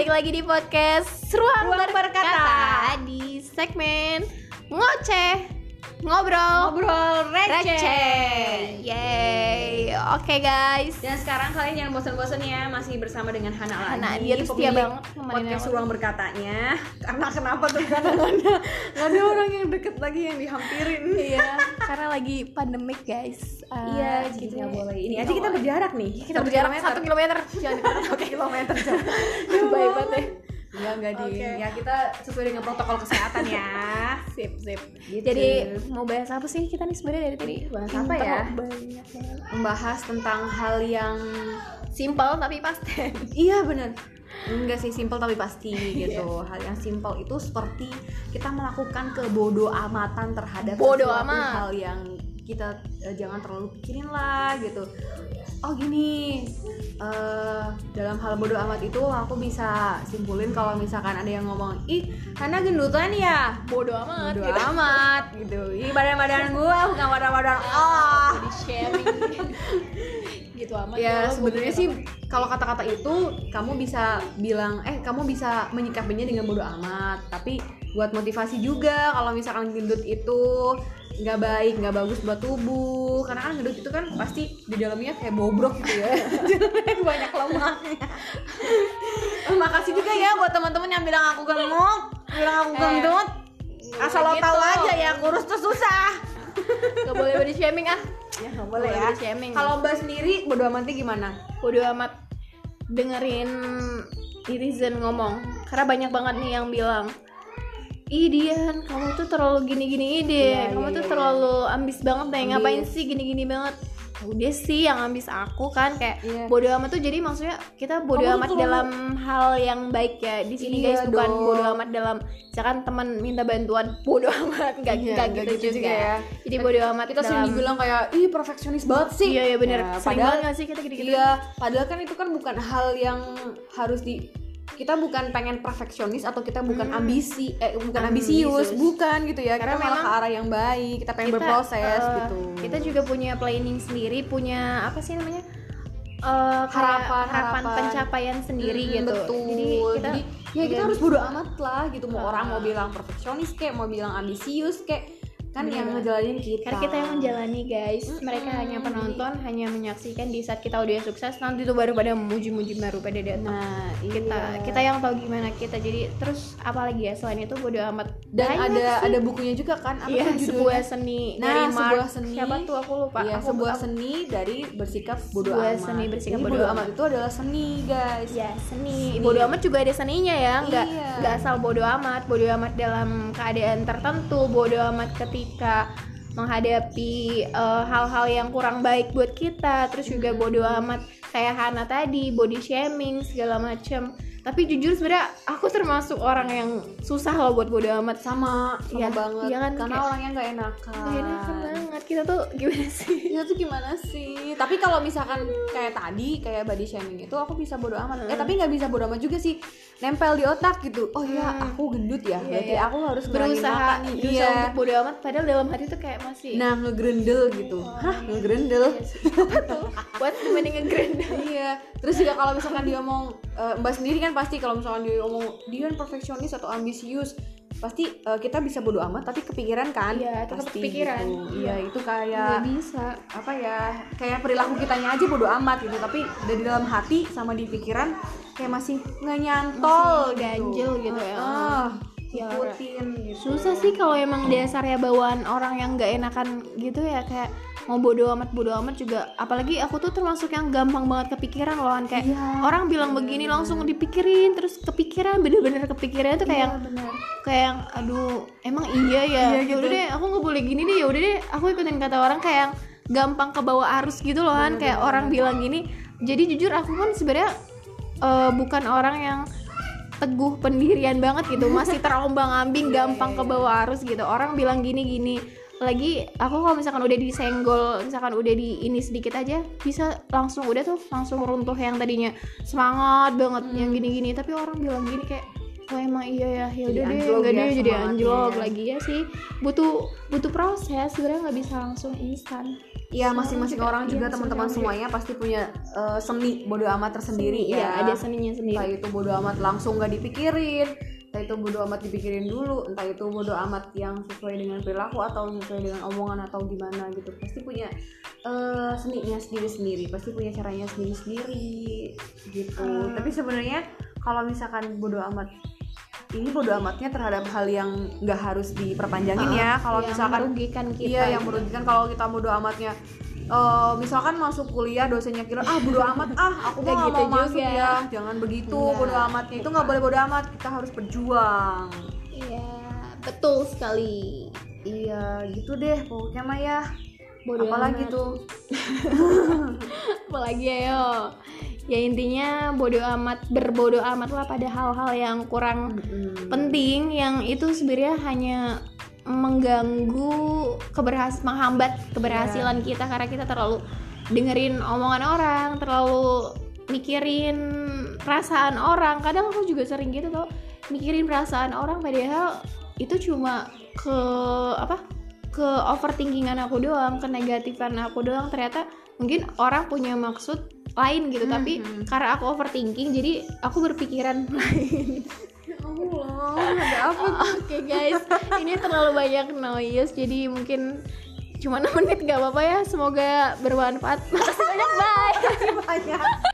balik lagi di podcast Ruang, Ruang Berkata. Berkata. di segmen ngoceh ngobrol Ngobrol receh. receh. Yeay. Oke guys. Dan sekarang kalian jangan bosan-bosan ya masih bersama dengan Hana lagi. Hana, dia tuh setia banget podcast ruang berkatanya. Karena kenapa tuh karena nggak ada orang yang deket lagi yang dihampirin. Iya, karena lagi pandemik guys. Ah, Iya, jadi gitu nggak ya. boleh. Ini aja kita berjarak nih. kita berjarak satu kilometer. Jangan Satu kilometer Iya di. Oke. Ya kita sesuai dengan protokol kesehatan ya. Sip, sip. Gitu. Jadi mau bahas apa sih kita nih sebenarnya dari tadi? Bahas apa ya? Banyak membahas tentang hal yang Simple tapi pasti. Iya bener Enggak sih simple tapi pasti gitu Hal yang simple itu seperti Kita melakukan kebodoh amatan terhadap Bodo sesuatu amat. hal yang kita eh, jangan terlalu pikirin lah gitu Oh gini eh, Dalam hal bodoh amat itu aku bisa simpulin kalau misalkan ada yang ngomong Ih Hana gendutan ya Bodoh amat. Bodoh gitu. amat gitu Ih badan-badan gua bukan badan-badan ah Body shaming. gitu amat. ya sebenarnya sih kalau kata-kata itu kamu bisa bilang eh kamu bisa menyikapinya dengan bodoh amat tapi buat motivasi juga kalau misalkan gendut itu nggak baik nggak bagus buat tubuh karena kan gendut itu kan pasti di dalamnya kayak bobrok gitu ya banyak lemaknya Eh, makasih juga ya buat teman-teman yang bilang aku gemuk bilang aku Eh, gendut nggak asal lo boleh tahu gitu. aja ya kurus tuh susah Gak boleh body shaming ah. ya nggak boleh boleh ya. shaming. kalau mbak sendiri bodoh amatnya gimana Bodoh amat dengerin netizen ngomong. Karena banyak banget nih yang bilang Ih Dian, kamu tuh terlalu gini-gini deh. Iya, Kamu iya, tuh iya, terlalu ambis banget deh Ambis. Ngapain sih gini-gini banget? Ya Udah sih yang ambis aku kan Kayak Iya. bodoh amat tuh. Jadi maksudnya Kita bodoh Kamu amat dalam hal yang baik ya Di sini Iya guys. Bukan dong. bodoh amat dalam Misalkan teman minta bantuan Bodoh amat. Gak, Iya, gak nggak gitu, gitu juga. ya. Jadi bodoh amat kita sering dalam dibilang kayak ih perfeksionis banget sih. Iya iya bener. Ya, Sering padahal sih kita gitu-gitu? iya padahal kan itu kan bukan hal yang harus di kita bukan pengen perfeksionis atau kita bukan Hmm. ambisi eh bukan Ambisius. ambisius bukan gitu ya Karena kita malah ke arah yang baik kita pengen kita, berproses eh, gitu kita juga punya planning sendiri punya apa sih namanya Eh, kayak Harapan, harapan harapan. pencapaian sendiri Mm, gitu betul jadi kita Jadi, ya kita harus bodo amat lah gitu mau Ah. orang mau bilang perfeksionis kayak mau bilang ambisius kayak kan Bener yang banget. ngejalanin kita karena kita yang menjalani guys mereka Mm-mm. hanya penonton hanya menyaksikan di saat kita udah sukses nanti tuh baru pada muji-muji baru pada datang nah kita iya. kita yang tahu gimana kita jadi terus apalagi ya selain itu bodo amat dan Banyak ada sih. ada bukunya juga kan apa Iya, tuh judulnya? sebuah seni Nah, dari sebuah Mark seni. siapa tuh aku lupa Iya, Aku- sebuah seni dari bersikap bodoh Sebuah amat. seni bersikap Jadi bodo amat itu adalah seni, guys. Ya seni. Seni. Bodo amat juga ada seninya ya, nggak Iya. nggak asal bodo amat. Bodo amat dalam keadaan tertentu, bodo amat ketika menghadapi eh, hal-hal yang kurang baik buat kita. Terus juga bodo amat kayak Hana tadi, body shaming segala macem Tapi jujur sebenarnya aku termasuk orang yang susah loh buat bodo amat. Sama, sama Iya, banget. iya kan, Karena kayak- orangnya nggak enakan. Enakan banget. Kita tuh gimana sih? Ya tuh gimana sih? Tapi kalau misalkan kayak tadi kayak body shaming itu aku bisa bodo amat. Eh tapi nggak bisa bodo amat juga sih. Nempel di otak gitu. Oh iya, Hmm. aku gendut ya. Iya, Berarti iya. aku harus Berusaha, makan berusaha Iya. untuk bodo amat. Padahal dalam hati tuh kayak masih. Nah, ngegrendel gitu. Hah, ngegrendel? Iya. Apa tuh? Buat dibanding ngegrendel. iya terus juga kalau misalkan dia ngomong eh, mbak sendiri kan pasti kalau misalkan dia ngomong dia kan perfeksionis atau ambisius pasti eh, kita bisa bodo amat tapi kepikiran kan Iya, tetap pasti kepikiran. gitu. iya itu Nggak kayak bisa. apa ya kayak perilaku kitanya aja bodo amat gitu tapi dari dalam hati sama di pikiran kayak masih nggak nyantol Masih ganjel gitu ya. ah Ya, ikutin gitu. Susah sih kalau emang dasarnya bawaan orang yang nggak enakan gitu ya kayak mau bodo amat bodo amat juga. Apalagi aku tuh termasuk yang gampang banget kepikiran loh kan kayak Iya, orang bilang begini langsung dipikirin terus kepikiran bener-bener kepikiran tuh kayak yang benar kayak yang aduh emang iya ya? Iya, Ya gitu. udah deh aku nggak boleh gini deh ya udah deh. Aku ikutin kata orang kayak yang gampang ke bawah arus gitu loh kan kayak orang bilang gini. Jadi jujur aku pun sebenarnya eh, bukan orang yang teguh pendirian banget gitu. Masih terombang ambing gampang ke bawah arus gitu. Orang bilang gini gini. Lagi aku kalau misalkan udah disenggol misalkan udah di ini sedikit aja bisa langsung udah tuh langsung runtuh yang tadinya semangat banget yang gini-gini. Tapi orang bilang gini kayak oh emang iya ya ya udah deh enggak ya deh jadi anjlok lagi ya sih butuh butuh proses sebenarnya nggak bisa langsung instan Iya masing-masing orang iya, juga masing-masing teman-teman semuanya pasti punya eh, seni bodo amat tersendiri Iya, ya. ada seninya sendiri Entah itu bodo amat langsung gak dipikirin, entah itu bodo amat dipikirin dulu, entah itu bodo amat yang sesuai dengan perilaku atau sesuai dengan omongan atau gimana gitu. Pasti punya eh, seninya sendiri-sendiri, pasti punya caranya sendiri-sendiri gitu. Hmm. Tapi sebenarnya kalau misalkan bodo amat ini bodo amatnya terhadap hal yang nggak harus diperpanjangin ya. Kalau Yang misalkan merugikan kita iya yang gitu. merugikan kalau kita bodo amatnya eh, misalkan masuk kuliah dosennya kira ah bodo amat ah aku nggak gitu mau masuk juga. ya jangan begitu Nggak. bodo amatnya itu nggak boleh bodo amat kita harus berjuang iya betul sekali iya gitu deh pokoknya mah ya Bodo apalagi amat. tuh apalagi ayo ya intinya bodo amat berbodo amat lah pada hal-hal yang kurang penting yang itu sebenarnya hanya mengganggu keberhas menghambat keberhasilan kita karena kita terlalu dengerin omongan orang terlalu mikirin perasaan orang. Kadang aku juga sering gitu tuh mikirin perasaan orang padahal itu cuma ke apa ke overthinkingan aku doang ke negatifan aku doang. Ternyata mungkin orang punya maksud lain gitu tapi Mhm. karena aku overthinking jadi aku berpikiran lain ya Allah ada apa Oke guys, ini terlalu banyak noise jadi mungkin cuma 6 menit gak apa-apa ya. Semoga bermanfaat. Makasih banyak, bye. banyak